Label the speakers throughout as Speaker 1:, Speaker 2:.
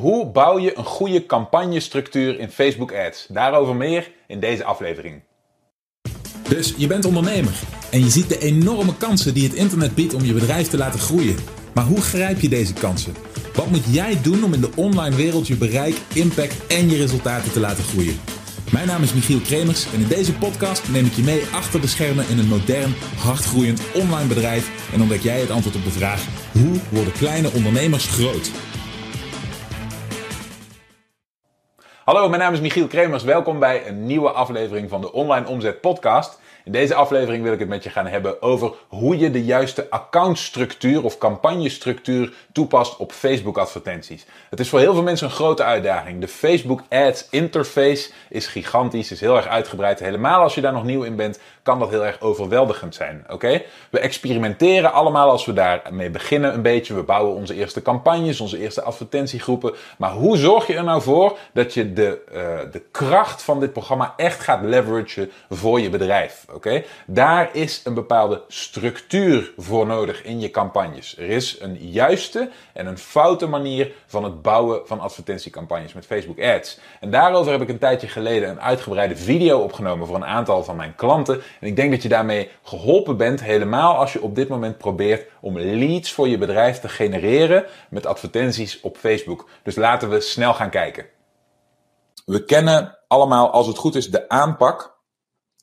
Speaker 1: Hoe bouw je een goede campagnestructuur in Facebook Ads? Daarover meer in deze aflevering.
Speaker 2: Dus je bent ondernemer en je ziet de enorme kansen die het internet biedt om je bedrijf te laten groeien. Maar hoe grijp je deze kansen? Wat moet jij doen om in de online wereld je bereik, impact en je resultaten te laten groeien? Mijn naam is Michiel Kremers en in deze podcast neem ik je mee achter de schermen in een modern, hardgroeiend online bedrijf en ontdek jij het antwoord op de vraag: hoe worden kleine ondernemers groot?
Speaker 1: Hallo, mijn naam is Michiel Kremers. Welkom bij een nieuwe aflevering van de Online Omzet Podcast. In deze aflevering wil ik het met je gaan hebben over hoe je de juiste accountstructuur of campagnestructuur toepast op Facebook advertenties. Het is voor heel veel mensen een grote uitdaging. De Facebook Ads interface is gigantisch, is heel erg uitgebreid. Helemaal als je daar nog nieuw in bent, kan dat heel erg overweldigend zijn. Oké? We experimenteren allemaal als we daarmee beginnen een beetje. We bouwen onze eerste campagnes, onze eerste advertentiegroepen. Maar hoe zorg je er nou voor dat je de, uh, de kracht van dit programma echt gaat leveragen voor je bedrijf? Oké? Daar is een bepaalde structuur voor nodig in je campagnes. Er is een juiste en een foute manier van het bouwen van advertentiecampagnes met Facebook Ads. En daarover heb ik een tijdje geleden een uitgebreide video opgenomen voor een aantal van mijn klanten. En ik denk dat je daarmee geholpen bent, helemaal als je op dit moment probeert om leads voor je bedrijf te genereren met advertenties op Facebook. Dus laten we snel gaan kijken. We kennen allemaal, als het goed is, de aanpak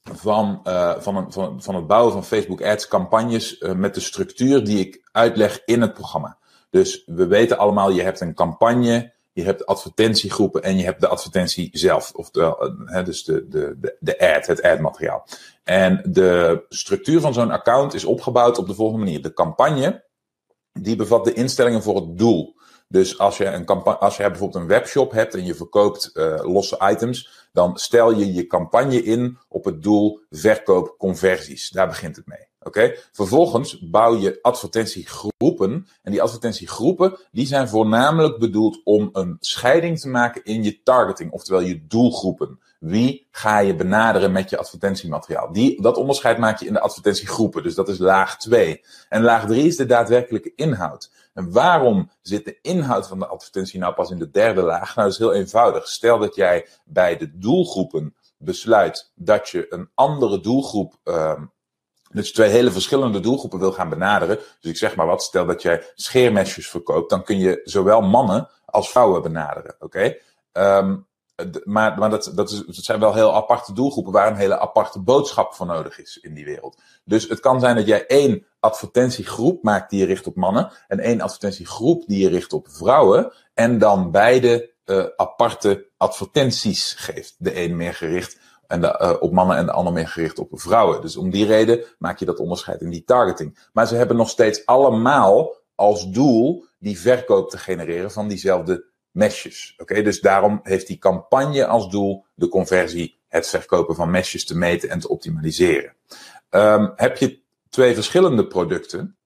Speaker 1: van, uh, van, van, van het bouwen van Facebook Ads campagnes uh, met de structuur die ik uitleg in het programma. Dus we weten allemaal, je hebt een campagne, je hebt advertentiegroepen en je hebt de advertentie zelf. Of de, uh, dus de, de, de, de ad, het ad-materiaal. En de structuur van zo'n account is opgebouwd op de volgende manier. De campagne, die bevat de instellingen voor het doel. Dus als je, een campagne, als je bijvoorbeeld een webshop hebt en je verkoopt uh, losse items, dan stel je je campagne in op het doel verkoop conversies. Daar begint het mee. Oké? Vervolgens bouw je advertentiegroepen. En die advertentiegroepen die zijn voornamelijk bedoeld om een scheiding te maken in je targeting, oftewel je doelgroepen. Wie ga je benaderen met je advertentiemateriaal? Die, dat onderscheid maak je in de advertentiegroepen. Dus dat is laag 2. En laag 3 is de daadwerkelijke inhoud. En waarom zit de inhoud van de advertentie nou pas in de derde laag? Nou, dat is heel eenvoudig. Stel dat jij bij de doelgroepen besluit dat je een andere doelgroep. Uh, dus twee hele verschillende doelgroepen wil gaan benaderen. Dus ik zeg maar wat, stel dat jij scheermesjes verkoopt, dan kun je zowel mannen als vrouwen benaderen. Oké? Um, maar, dat, dat, is, dat zijn wel heel aparte doelgroepen waar een hele aparte boodschap voor nodig is in die wereld. Dus het kan zijn dat jij één advertentiegroep maakt die je richt op mannen en één advertentiegroep die je richt op vrouwen en dan beide uh, aparte advertenties geeft. De een meer gericht en de, uh, op mannen en de ander meer gericht op vrouwen. Dus om die reden maak je dat onderscheid in die targeting. Maar ze hebben nog steeds allemaal als doel die verkoop te genereren van diezelfde mesjes. Oké, dus daarom heeft die campagne als doel de conversie, het verkopen van mesjes te meten en te optimaliseren. Um, heb je twee verschillende producten,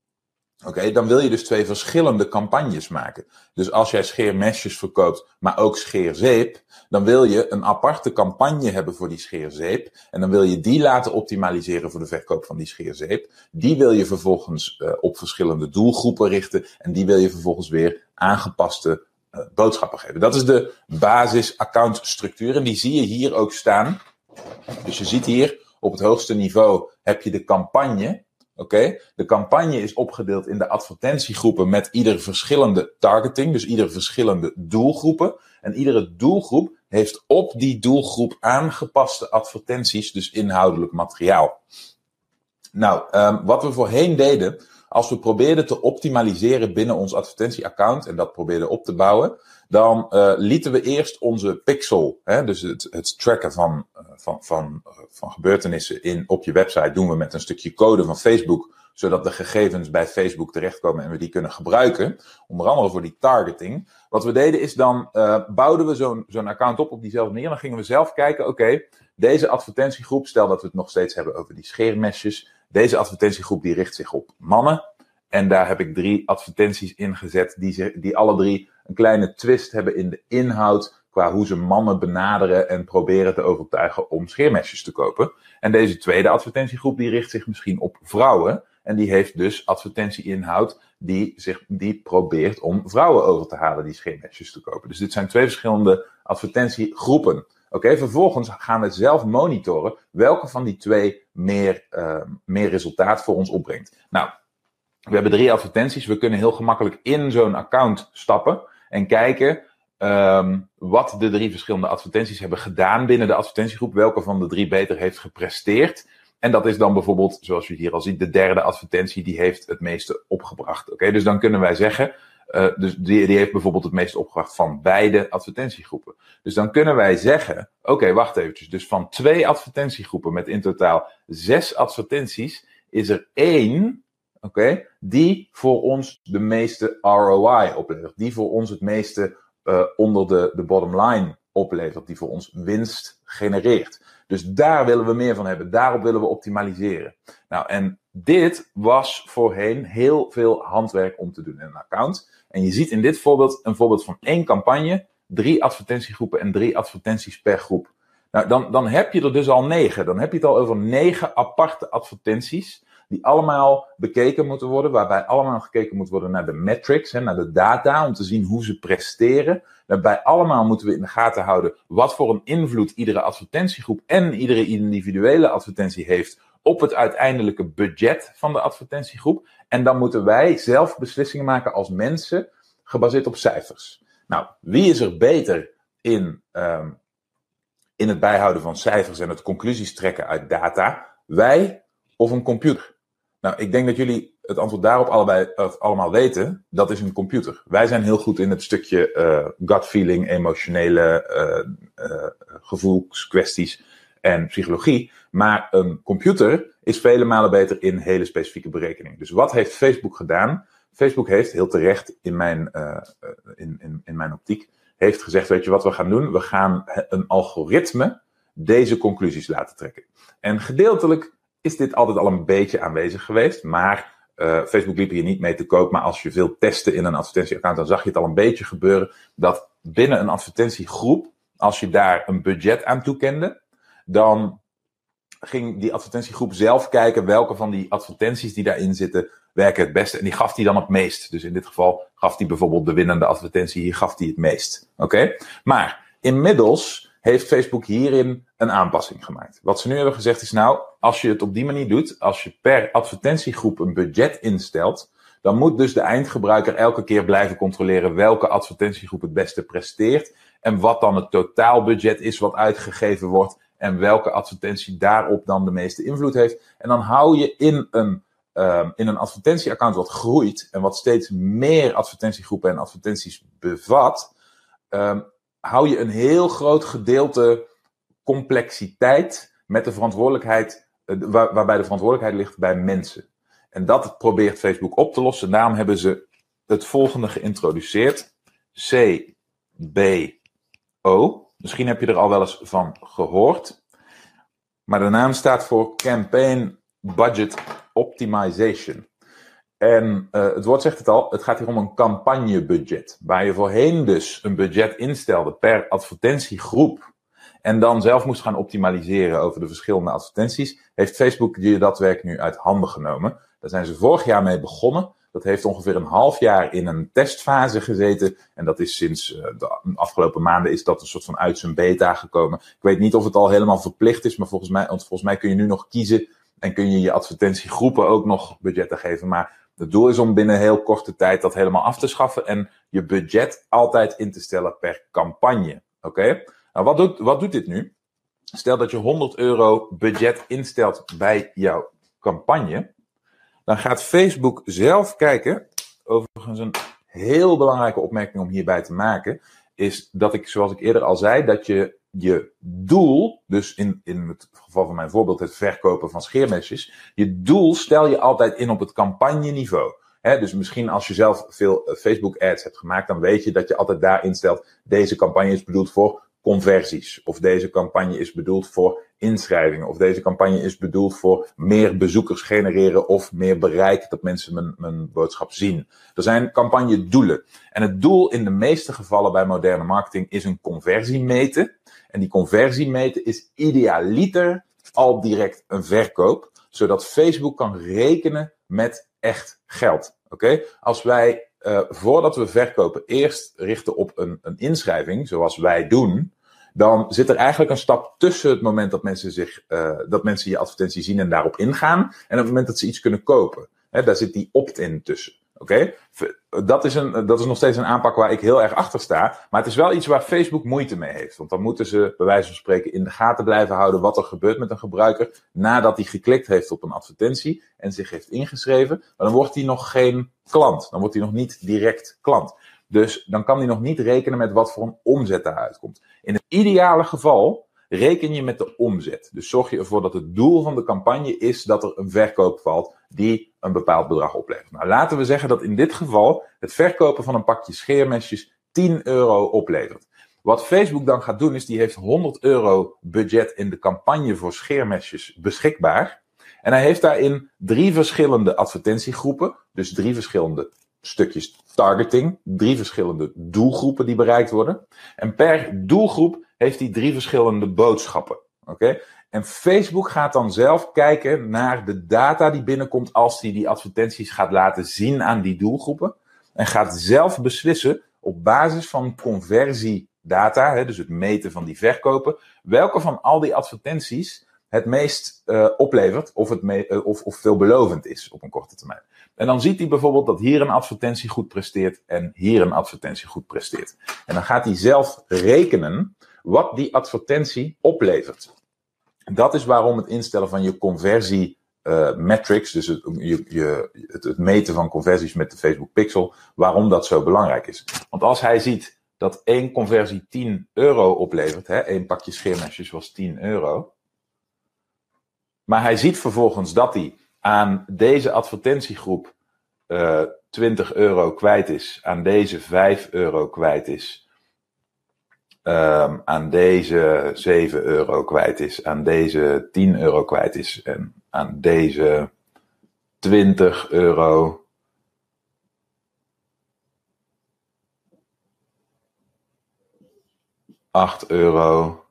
Speaker 1: oké, dan wil je dus twee verschillende campagnes maken. Dus als jij scheermesjes verkoopt, maar ook scheerzeep, dan wil je een aparte campagne hebben voor die scheerzeep. En dan wil je die laten optimaliseren voor de verkoop van die scheerzeep. Die wil je vervolgens uh, op verschillende doelgroepen richten. En die wil je vervolgens weer aangepaste boodschappen geven. Dat is de basis accountstructuur. En die zie je hier ook staan. Dus je ziet hier op het hoogste niveau heb je de campagne. Oké, de campagne is opgedeeld in de advertentiegroepen met ieder verschillende targeting, dus ieder verschillende doelgroepen. En iedere doelgroep heeft op die doelgroep aangepaste advertenties, dus inhoudelijk materiaal. Nou, um, wat we voorheen deden, als we probeerden te optimaliseren binnen ons advertentieaccount en dat probeerden op te bouwen, dan uh, lieten we eerst onze pixel, hè, dus het, het tracken van, uh, van, van, uh, van gebeurtenissen in, op je website, doen we met een stukje code van Facebook, zodat de gegevens bij Facebook terechtkomen en we die kunnen gebruiken. Onder andere voor die targeting. Wat we deden is dan bouwden we zo'n zo'n account op op diezelfde manier. Dan gingen we zelf kijken, oké, deze advertentiegroep, stel dat we het nog steeds hebben over die scheermesjes. Deze advertentiegroep die richt zich op mannen. En daar heb ik drie advertenties ingezet die, die alle drie een kleine twist hebben in de inhoud qua hoe ze mannen benaderen en proberen te overtuigen om scheermesjes te kopen. En deze tweede advertentiegroep die richt zich misschien op vrouwen. En die heeft dus advertentieinhoud die, zich, die probeert om vrouwen over te halen die scheermesjes te kopen. Dus dit zijn twee verschillende advertentiegroepen. Oké, vervolgens gaan we zelf monitoren welke van die twee meer, uh, meer resultaat voor ons opbrengt. Nou, we hebben drie advertenties. We kunnen heel gemakkelijk in zo'n account stappen en kijken um, wat de drie verschillende advertenties hebben gedaan binnen de advertentiegroep. Welke van de drie beter heeft gepresteerd. En dat is dan bijvoorbeeld, zoals je hier al ziet, de derde advertentie die heeft het meeste opgebracht. Oké, dus dan kunnen wij zeggen, uh, dus die, die heeft bijvoorbeeld het meeste opgebracht van beide advertentiegroepen. Dus dan kunnen wij zeggen, oké, wacht eventjes. Dus van twee advertentiegroepen met in totaal zes advertenties, is er één, oké, die voor ons de meeste ROI oplevert. Die voor ons het meeste uh, onder de, de bottom line oplevert. Die voor ons winst genereert. Dus daar willen we meer van hebben. Daarop willen we optimaliseren. Nou, en dit was voorheen heel veel handwerk om te doen in een account. En je ziet in dit voorbeeld een voorbeeld van één campagne, drie advertentiegroepen en drie advertenties per groep. Nou, dan, dan heb je er dus al negen. Dan heb je het al over negen aparte advertenties. Die allemaal bekeken moeten worden. Waarbij allemaal gekeken moet worden naar de metrics, hè, naar de data. Om te zien hoe ze presteren. Daarbij allemaal moeten we in de gaten houden wat voor een invloed iedere advertentiegroep en iedere individuele advertentie heeft op het uiteindelijke budget van de advertentiegroep. En dan moeten wij zelf beslissingen maken als mensen gebaseerd op cijfers. Nou, wie is er beter in, um, in het bijhouden van cijfers en het conclusies trekken uit data? Wij of een computer? Nou, ik denk dat jullie het antwoord daarop allebei, of allemaal weten. Dat is een computer. Wij zijn heel goed in het stukje uh, gut feeling, emotionele uh, gevoelskwesties en psychologie. Maar een computer is vele malen beter in hele specifieke berekeningen. Dus wat heeft Facebook gedaan? Facebook heeft heel terecht in mijn, uh, in, in, in mijn optiek, heeft gezegd, weet je wat we gaan doen? We gaan een algoritme deze conclusies laten trekken. En gedeeltelijk is dit altijd al een beetje aanwezig geweest, maar uh, Facebook liep hier niet mee te koop. Maar als je veel testte in een advertentieaccount, dan zag je het al een beetje gebeuren dat binnen een advertentiegroep, als je daar een budget aan toekende, dan ging die advertentiegroep zelf kijken welke van die advertenties die daarin zitten werken het beste. En die gaf hij dan het meest. Dus in dit geval gaf hij bijvoorbeeld de winnende advertentie, hier gaf hij het meest. Oké? Maar inmiddels heeft Facebook hierin een aanpassing gemaakt. Wat ze nu hebben gezegd is nou, als je het op die manier doet, als je per advertentiegroep een budget instelt, dan moet dus de eindgebruiker elke keer blijven controleren welke advertentiegroep het beste presteert en wat dan het totaalbudget is wat uitgegeven wordt en welke advertentie daarop dan de meeste invloed heeft. En dan hou je in een, um, in een advertentieaccount wat groeit en wat steeds meer advertentiegroepen en advertenties bevat, um, hou je een heel groot gedeelte complexiteit met de verantwoordelijkheid, uh, waar, waarbij de verantwoordelijkheid ligt bij mensen. En dat probeert Facebook op te lossen. Daarom hebben ze het volgende geïntroduceerd. CBO. Misschien heb je er al wel eens van gehoord. Maar de naam staat voor Campaign Budget Optimization. En uh, het woord zegt het al, het gaat hier om een campagnebudget. Waar je voorheen dus een budget instelde per advertentiegroep. En dan zelf moest gaan optimaliseren over de verschillende advertenties. Heeft Facebook je dat werk nu uit handen genomen. Daar zijn ze vorig jaar mee begonnen. Dat heeft ongeveer een half jaar in een testfase gezeten. En dat is sinds uh, de afgelopen maanden is dat een soort van uit zijn beta gekomen. Ik weet niet of het al helemaal verplicht is, maar volgens mij, want volgens mij kun je nu nog kiezen en kun je je advertentiegroepen ook nog budgetten geven. Maar het doel is om binnen heel korte tijd dat helemaal af te schaffen en je budget altijd in te stellen per campagne. Oké? Okay? Nou, wat doet, wat doet dit nu? Stel dat je 100 euro budget instelt bij jouw campagne dan gaat Facebook zelf kijken. Overigens een heel belangrijke opmerking om hierbij te maken. Is dat ik, zoals ik eerder al zei, dat je je doel, dus in, in het geval van mijn voorbeeld het verkopen van scheermesjes, je doel stel je altijd in op het campagneniveau. He, dus misschien als je zelf veel eh, Facebook ads hebt gemaakt, dan weet je dat je altijd daarin stelt, deze campagne is bedoeld voor conversies. Of deze campagne is bedoeld voor inschrijvingen. Of deze campagne is bedoeld voor meer bezoekers genereren of meer bereik dat mensen mijn, mijn boodschap zien. Er zijn campagnedoelen. En het doel in de meeste gevallen bij moderne marketing is een conversie meten. En die conversie meten is idealiter al direct een verkoop, zodat Facebook kan rekenen met echt geld. Oké? Als wij uh, voordat we verkopen eerst richten op een, een inschrijving, zoals wij doen, dan zit er eigenlijk een stap tussen het moment dat mensen, zich, uh, dat mensen je advertentie zien en daarop ingaan, en het moment dat ze iets kunnen kopen. Daar zit die opt-in tussen. Oké? Dat, is een, dat is nog steeds een aanpak waar ik heel erg achter sta. Maar het is wel iets waar Facebook moeite mee heeft. Want dan moeten ze, bij wijze van spreken, in de gaten blijven houden wat er gebeurt met een gebruiker. nadat hij geklikt heeft op een advertentie en zich heeft ingeschreven. Maar dan wordt hij nog geen klant. Dan wordt hij nog niet direct klant. Dus dan kan hij nog niet rekenen met wat voor een omzet daaruit komt. In het ideale geval reken je met de omzet. Dus zorg je ervoor dat het doel van de campagne is dat er een verkoop valt die een bepaald bedrag oplevert. Nou, laten we zeggen dat in dit geval het verkopen van een pakje scheermesjes 10 euro oplevert. Wat Facebook dan gaat doen is, die heeft 100 euro budget in de campagne voor scheermesjes beschikbaar. En hij heeft daarin drie verschillende advertentiegroepen, dus drie verschillende stukjes targeting, drie verschillende doelgroepen die bereikt worden. En per doelgroep heeft hij drie verschillende boodschappen. Oké? En Facebook gaat dan zelf kijken naar de data die binnenkomt als hij die advertenties gaat laten zien aan die doelgroepen. En gaat zelf beslissen op basis van conversiedata, hè, dus het meten van die verkopen, welke van al die advertenties het meest uh, oplevert of, het me uh, of, of veelbelovend is op een korte termijn. En dan ziet hij bijvoorbeeld dat hier een advertentie goed presteert en hier een advertentie goed presteert. En dan gaat hij zelf rekenen wat die advertentie oplevert. Dat is waarom het instellen van je conversie uh, metrics, dus het, je, je, het, meten van conversies met de Facebook Pixel, waarom dat zo belangrijk is. Want als hij ziet dat één conversie 10 euro oplevert, hè, één pakje scheermesjes was 10 euro, maar hij ziet vervolgens dat hij aan deze advertentiegroep uh, 20 euro kwijt is, aan deze 5 euro kwijt is, aan deze 7 euro kwijt is, aan deze 10 euro kwijt is en aan deze 20 euro. Acht euro,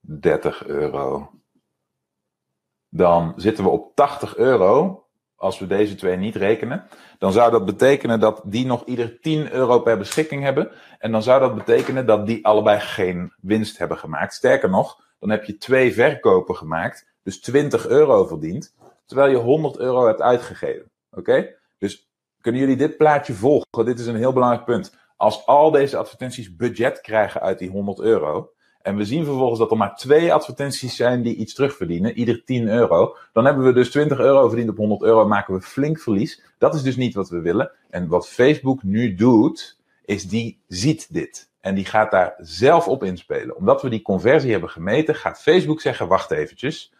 Speaker 1: 30 euro. Dan zitten we op 80 euro als we deze twee niet rekenen, dan zou dat betekenen dat die nog ieder 10 euro per beschikking hebben. En dan zou dat betekenen dat die allebei geen winst hebben gemaakt. Sterker nog, dan heb je twee verkopen gemaakt, dus 20 euro verdiend, terwijl je 100 euro hebt uitgegeven. Oké? Dus kunnen jullie dit plaatje volgen? Dit is een heel belangrijk punt. Als al deze advertenties budget krijgen uit die 100 euro, en we zien vervolgens dat er maar twee advertenties zijn die iets terugverdienen, ieder 10 euro. Dan hebben we dus 20 euro verdiend op 100 euro, maken we flink verlies. Dat is dus niet wat we willen. En wat Facebook nu doet, is die ziet dit. En die gaat daar zelf op inspelen. Omdat we die conversie hebben gemeten, gaat Facebook zeggen: wacht eventjes.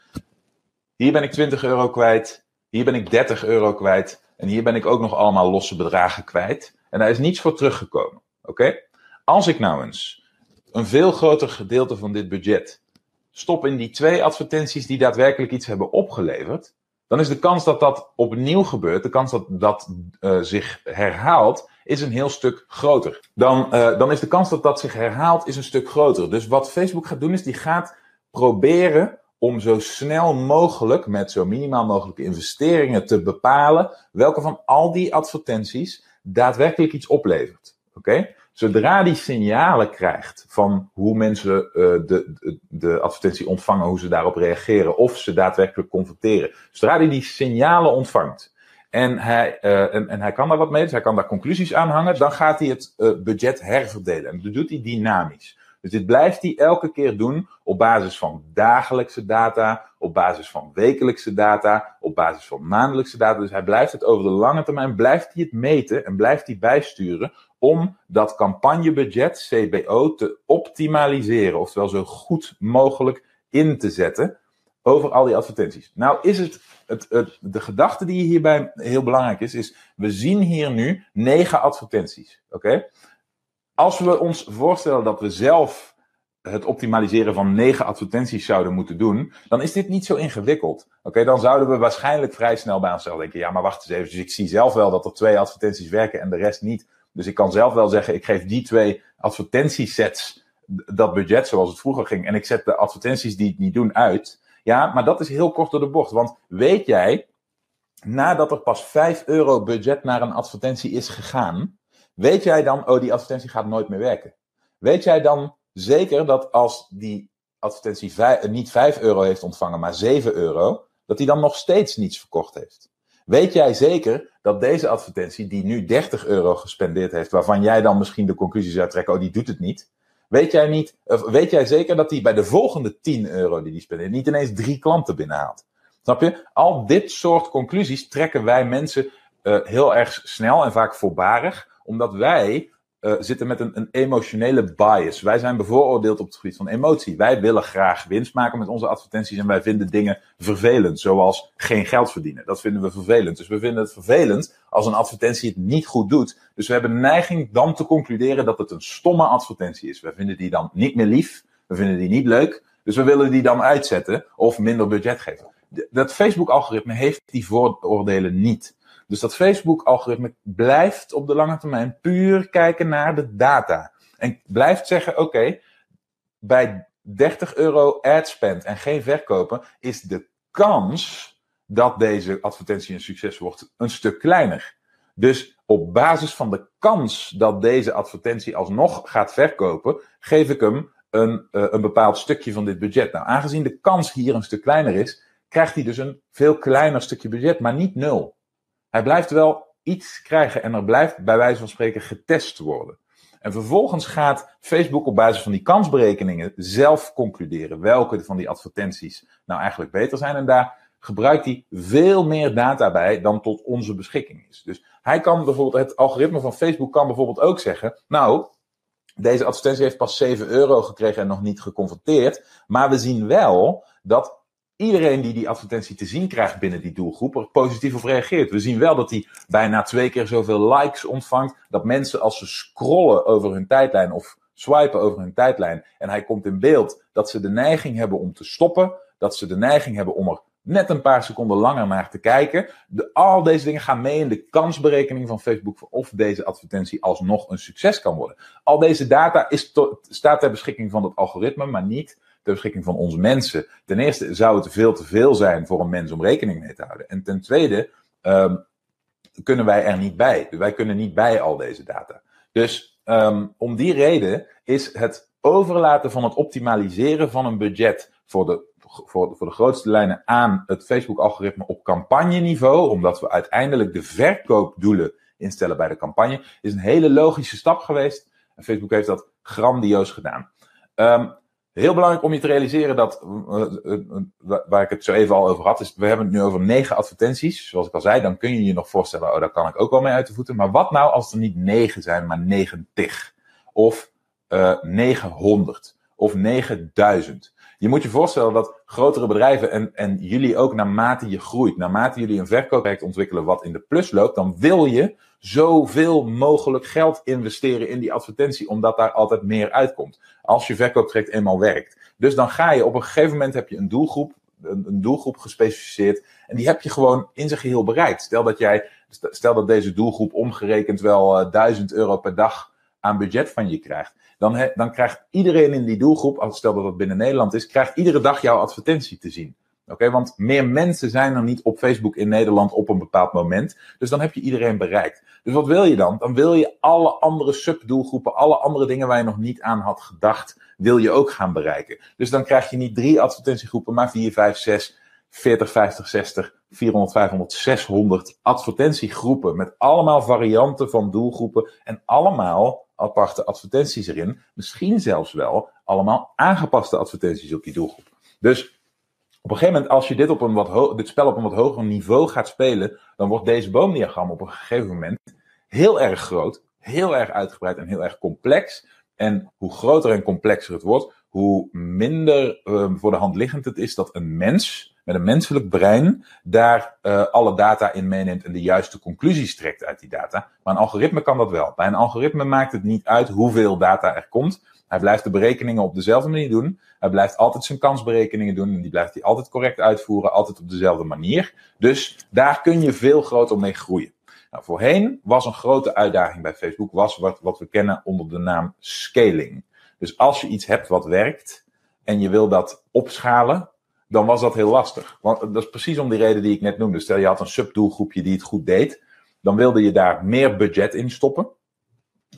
Speaker 1: Hier ben ik 20 euro kwijt. Hier ben ik 30 euro kwijt. En hier ben ik ook nog allemaal losse bedragen kwijt. En daar is niets voor teruggekomen. Oké? Als ik nou eens een veel groter gedeelte van dit budget stop in die twee advertenties die daadwerkelijk iets hebben opgeleverd, dan is de kans dat dat opnieuw gebeurt, de kans dat dat uh, zich herhaalt, is een heel stuk groter. Dan, uh, dan is de kans dat dat zich herhaalt, is een stuk groter. Dus wat Facebook gaat doen, is die gaat proberen om zo snel mogelijk, met zo minimaal mogelijke investeringen, te bepalen welke van al die advertenties daadwerkelijk iets oplevert. Oké? Zodra die signalen krijgt van hoe mensen uh, de, de, de, advertentie ontvangen, hoe ze daarop reageren, of ze daadwerkelijk converteren. Zodra hij die signalen ontvangt en hij, uh, en, en, hij kan daar wat mee, dus hij kan daar conclusies aan hangen, dan gaat hij het uh, budget herverdelen. En dat doet hij dynamisch. Dus dit blijft hij elke keer doen op basis van dagelijkse data, op basis van wekelijkse data, op basis van maandelijkse data. Dus hij blijft het over de lange termijn, blijft hij het meten en blijft hij bijsturen om dat campagnebudget, CBO, te optimaliseren. Oftewel zo goed mogelijk in te zetten over al die advertenties. Nou is het, het, de gedachte die hierbij heel belangrijk is, is we zien hier nu negen advertenties. Oké? Als we ons voorstellen dat we zelf het optimaliseren van negen advertenties zouden moeten doen, dan is dit niet zo ingewikkeld. Oké, dan zouden we waarschijnlijk vrij snel bij onszelf denken: ja, maar wacht eens even. Dus ik zie zelf wel dat er twee advertenties werken en de rest niet. Dus ik kan zelf wel zeggen: ik geef die twee advertentiesets dat budget zoals het vroeger ging. En ik zet de advertenties die het niet doen uit. Ja, maar dat is heel kort door de bocht. Want weet jij nadat er pas 5 euro budget naar een advertentie is gegaan, weet jij dan, oh die advertentie gaat nooit meer werken? Weet jij dan zeker dat als die advertentie niet 5 euro heeft ontvangen, maar 7 euro, dat hij dan nog steeds niets verkocht heeft? Weet jij zeker dat deze advertentie, die nu 30 euro gespendeerd heeft, waarvan jij dan misschien de conclusie zou trekken, oh die doet het niet, weet jij, niet, weet jij zeker dat hij bij de volgende 10 euro die hij spendeert, niet ineens drie klanten binnenhaalt? Snap je? Al dit soort conclusies trekken wij mensen uh, heel erg snel en vaak voorbarig, omdat wij uh, zitten met een, een, emotionele bias. Wij zijn bevooroordeeld op het gebied van emotie. Wij willen graag winst maken met onze advertenties en wij vinden dingen vervelend, zoals geen geld verdienen. Dat vinden we vervelend. Dus we vinden het vervelend als een advertentie het niet goed doet. Dus we hebben neiging dan te concluderen dat het een stomme advertentie is. We vinden die dan niet meer lief, we vinden die niet leuk, dus we willen die dan uitzetten of minder budget geven. Dat Facebook-algoritme heeft die vooroordelen niet. Dus dat Facebook-algoritme blijft op de lange termijn puur kijken naar de data. En blijft zeggen: oké, bij 30 euro ad spend en geen verkopen is de kans dat deze advertentie een succes wordt een stuk kleiner. Dus op basis van de kans dat deze advertentie alsnog gaat verkopen, geef ik hem een, uh, een bepaald stukje van dit budget. Nou, aangezien de kans hier een stuk kleiner is, krijgt hij dus een veel kleiner stukje budget, maar niet nul. Hij blijft wel iets krijgen en er blijft bij wijze van spreken getest worden. En vervolgens gaat Facebook op basis van die kansberekeningen zelf concluderen welke van die advertenties nou eigenlijk beter zijn. En daar gebruikt hij veel meer data bij dan tot onze beschikking is. Dus hij kan bijvoorbeeld, het algoritme van Facebook kan bijvoorbeeld ook zeggen, nou, deze advertentie heeft pas 7 euro gekregen en nog niet geconverteerd. Maar we zien wel dat iedereen die die advertentie te zien krijgt binnen die doelgroep er positief op reageert. We zien wel dat hij bijna twee keer zoveel likes ontvangt. Dat mensen als ze scrollen over hun tijdlijn of swipen over hun tijdlijn en hij komt in beeld, dat ze de neiging hebben om te stoppen. Dat ze de neiging hebben om er net een paar seconden langer naar te kijken. De, al deze dingen gaan mee in de kansberekening van Facebook of deze advertentie alsnog een succes kan worden. Al deze data is staat ter beschikking van het algoritme, maar niet ter beschikking van onze mensen. Ten eerste zou het veel te veel zijn voor een mens om rekening mee te houden. En ten tweede um, kunnen wij er niet bij. Wij kunnen niet bij al deze data. Dus um, om die reden is het overlaten van het optimaliseren van een budget voor de, voor, voor de grootste lijnen aan het Facebook-algoritme op campagneniveau, omdat we uiteindelijk de verkoopdoelen instellen bij de campagne, is een hele logische stap geweest. En Facebook heeft dat grandioos gedaan. Um, Heel belangrijk om je te realiseren dat, uh, uh, waar ik het zo even al over had, is we hebben het nu over negen advertenties. Zoals ik al zei, dan kun je je nog voorstellen, oh, daar kan ik ook wel mee uit de voeten. Maar wat nou als er niet negen zijn, maar negentig? Of uh, 900? Of 9000? Je moet je voorstellen dat grotere bedrijven en, en jullie ook naarmate je groeit, naarmate jullie een verkoopproject ontwikkelen wat in de plus loopt, dan wil je zoveel mogelijk geld investeren in die advertentie, omdat daar altijd meer uitkomt. Als je verkooptraject eenmaal werkt. Dus dan ga je op een gegeven moment heb je een doelgroep, een, een doelgroep gespecificeerd, en die heb je gewoon in zijn geheel bereikt. Stel dat jij, stel dat deze doelgroep omgerekend wel uh, eh, 1000 euro per dag aan budget van je krijgt. Dan, dan krijgt iedereen in die doelgroep, als stel dat dat binnen Nederland is, krijgt iedere dag jouw advertentie te zien. Oké, want meer mensen zijn er niet op Facebook in Nederland op een bepaald moment. Dus dan heb je iedereen bereikt. Dus wat wil je dan? Dan wil je alle andere subdoelgroepen, alle andere dingen waar je nog niet aan had gedacht, wil je ook gaan bereiken. Dus dan krijg je niet drie advertentiegroepen, maar vier, vijf, zes, 40, 50, 60, 400, 500, 600 advertentiegroepen met allemaal varianten van doelgroepen en allemaal aparte advertenties erin. Misschien zelfs wel allemaal aangepaste advertenties op die doelgroep. Dus op een gegeven moment, als je dit, op een wat dit spel op een wat hoger niveau gaat spelen, dan wordt deze boomdiagram op een gegeven moment heel erg groot, heel erg uitgebreid en heel erg complex. En hoe groter en complexer het wordt, hoe minder uh, voor de hand liggend het is dat een mens met een menselijk brein daar uh, alle data in meeneemt en de juiste conclusies trekt uit die data. Maar een algoritme kan dat wel. Bij een algoritme maakt het niet uit hoeveel data er komt. Hij blijft de berekeningen op dezelfde manier doen. Hij blijft altijd zijn kansberekeningen doen. En die blijft hij altijd correct uitvoeren, altijd op dezelfde manier. Dus daar kun je veel groter mee groeien. Nou, voorheen was een grote uitdaging bij Facebook, was wat, wat we kennen onder de naam scaling. Dus als je iets hebt wat werkt en je wil dat opschalen, dan was dat heel lastig. Want dat is precies om die reden die ik net noemde. Stel je had een subdoelgroepje die het goed deed, dan wilde je daar meer budget in stoppen.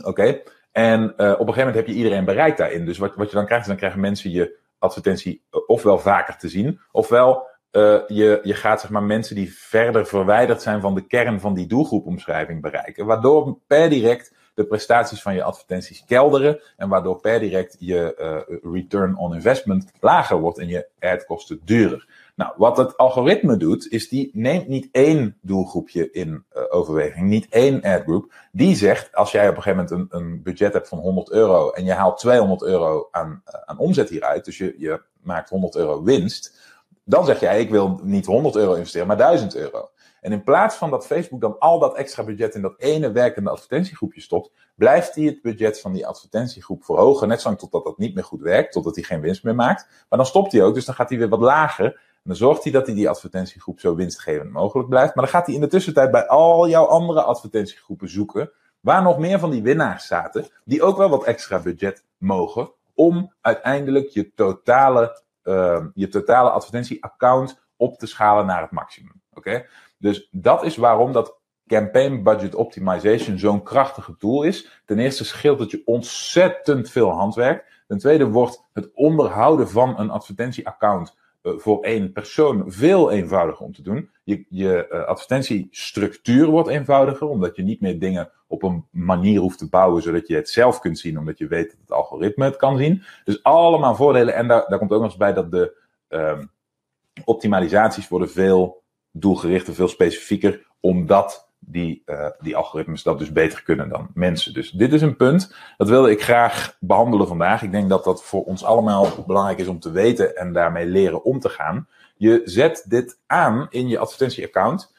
Speaker 1: Oké. En uh, op een gegeven moment heb je iedereen bereikt daarin. Dus wat, wat je dan krijgt, is dan krijgen mensen je advertentie eh, ofwel vaker te zien, ofwel uh, je, je gaat zeg maar mensen die verder verwijderd zijn van de kern van die doelgroepomschrijving bereiken. Waardoor per direct de prestaties van je advertenties kelderen. En waardoor per direct je uh, return on investment lager wordt en je adkosten duurder. Nou, wat het algoritme doet, is die neemt niet één doelgroepje in uh, overweging, niet één adgroup. Die zegt, als jij op een gegeven moment een, een budget hebt van 100 euro en je haalt 200 euro aan, uh, aan omzet hieruit, dus je, je maakt 100 euro winst, dan zeg jij, ik wil niet 100 euro investeren, maar 1000 euro. En in plaats van dat Facebook dan al dat extra budget in dat ene werkende advertentiegroepje stopt, blijft hij het budget van die advertentiegroep verhogen. Net zolang totdat dat niet meer goed werkt, totdat hij geen winst meer maakt. Maar dan stopt hij ook, dus dan gaat hij weer wat lager. En dan zorgt hij dat hij die advertentiegroep zo winstgevend mogelijk blijft. Maar dan gaat hij in de tussentijd bij al jouw andere advertentiegroepen zoeken, waar nog meer van die winnaars zaten, die ook wel wat extra budget mogen, om uiteindelijk je totale, uh, je totale advertentieaccount op te schalen naar het maximum. Oké? Dus dat is waarom dat campaign budget optimization zo'n krachtige tool is. Ten eerste scheelt het je ontzettend veel handwerk. Ten tweede wordt het onderhouden van een advertentieaccount uh, voor één persoon veel eenvoudiger om te doen. Je, je uh, advertentiestructuur wordt eenvoudiger, omdat je niet meer dingen op een manier hoeft te bouwen zodat je het zelf kunt zien, omdat je weet dat het algoritme het kan zien. Dus allemaal voordelen. En daar, daar komt ook nog eens bij dat de um, optimalisaties worden veel doelgerichter, veel specifieker, omdat die, uh, die algoritmes dat dus beter kunnen dan mensen. Dus dit is een punt, dat wilde ik graag behandelen vandaag. Ik denk dat dat voor ons allemaal belangrijk is om te weten en daarmee leren om te gaan. Je zet dit aan in je advertentieaccount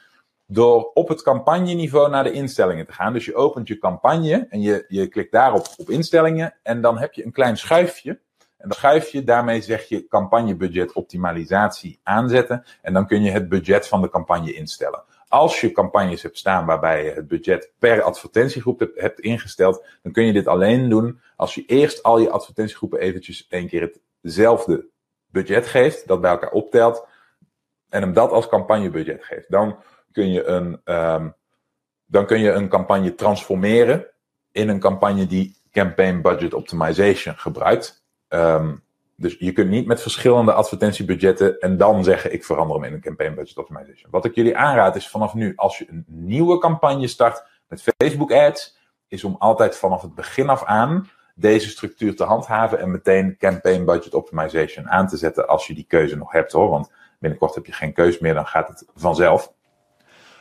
Speaker 1: door op het campagneniveau naar de instellingen te gaan. Dus je opent je campagne en je, je klikt daarop op instellingen en dan heb je een klein schuifje en dan schuif je, daarmee zeg je campagnebudget optimalisatie aanzetten. En dan kun je het budget van de campagne instellen. Als je campagnes hebt staan waarbij je het budget per advertentiegroep hebt ingesteld, dan kun je dit alleen doen als je eerst al je advertentiegroepen eventjes één keer hetzelfde budget geeft, dat bij elkaar optelt, en hem dat als campagnebudget geeft. Dan kun je een, um, dan kun je een campagne transformeren in een campagne die campaign budget optimization gebruikt. Um, dus je kunt niet met verschillende advertentiebudgetten en dan zeggen ik verander hem in een campaign budget optimization. Wat ik jullie aanraad is vanaf nu, als je een nieuwe campagne start met Facebook ads, is om altijd vanaf het begin af aan deze structuur te handhaven en meteen campaign budget optimization aan te zetten als je die keuze nog hebt hoor. Want binnenkort heb je geen keuze meer, dan gaat het vanzelf.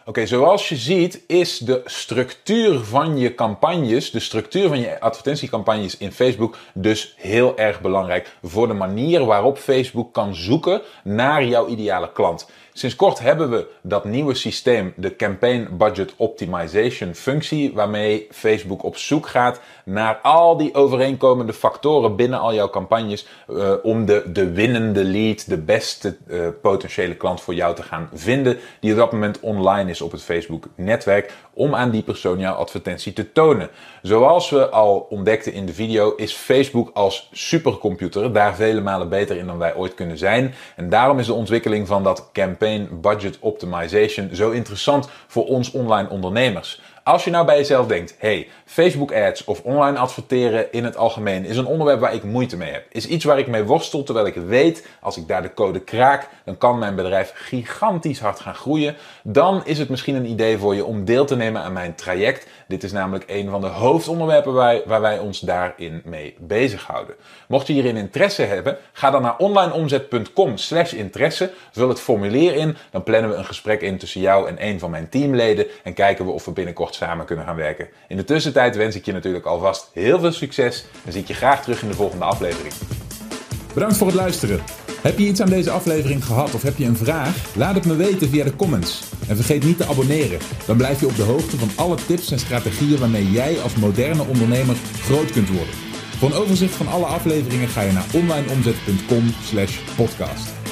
Speaker 1: Oké, zoals je ziet is de structuur van je campagnes, de structuur van je advertentiecampagnes in Facebook dus heel erg belangrijk voor de manier waarop Facebook kan zoeken naar jouw ideale klant. Sinds kort hebben we dat nieuwe systeem, de Campaign Budget Optimization functie, waarmee Facebook op zoek gaat naar al die overeenkomende factoren binnen al jouw campagnes uh, om de, de winnende lead, de beste uh, potentiële klant voor jou te gaan vinden, die op dat moment online is op het Facebook netwerk, om aan die persoon jouw advertentie te tonen. Zoals we al ontdekten in de video, is Facebook als supercomputer daar vele malen beter in dan wij ooit kunnen zijn. En daarom is de ontwikkeling van dat campaign budget optimization zo interessant voor ons online ondernemers. Als je nou bij jezelf denkt, hey, Facebook ads of online adverteren in het algemeen is een onderwerp waar ik moeite mee heb. Is iets waar ik mee worstel, terwijl ik weet, als ik daar de code kraak, dan kan mijn bedrijf gigantisch hard gaan groeien. Dan is het misschien een idee voor je om deel te nemen aan mijn traject. Dit is namelijk een van de hoofdonderwerpen waar, waar wij ons daarin mee bezighouden. Mocht je hierin interesse hebben, ga dan naar onlineomzet.com slash interesse, vul het formulier in, dan plannen we een gesprek in tussen jou en een van mijn teamleden en kijken we of we binnenkort samen kunnen gaan werken. In de tussentijd wens ik je natuurlijk alvast heel veel succes en zie ik je graag terug in de volgende aflevering.
Speaker 2: Bedankt voor het luisteren. Heb je iets aan deze aflevering gehad of heb je een vraag? Laat het me weten via de comments. En vergeet niet te abonneren. Dan blijf je op de hoogte van alle tips en strategieën waarmee jij als moderne ondernemer groot kunt worden. Voor een overzicht van alle afleveringen ga je naar onlineomzet.com/podcast.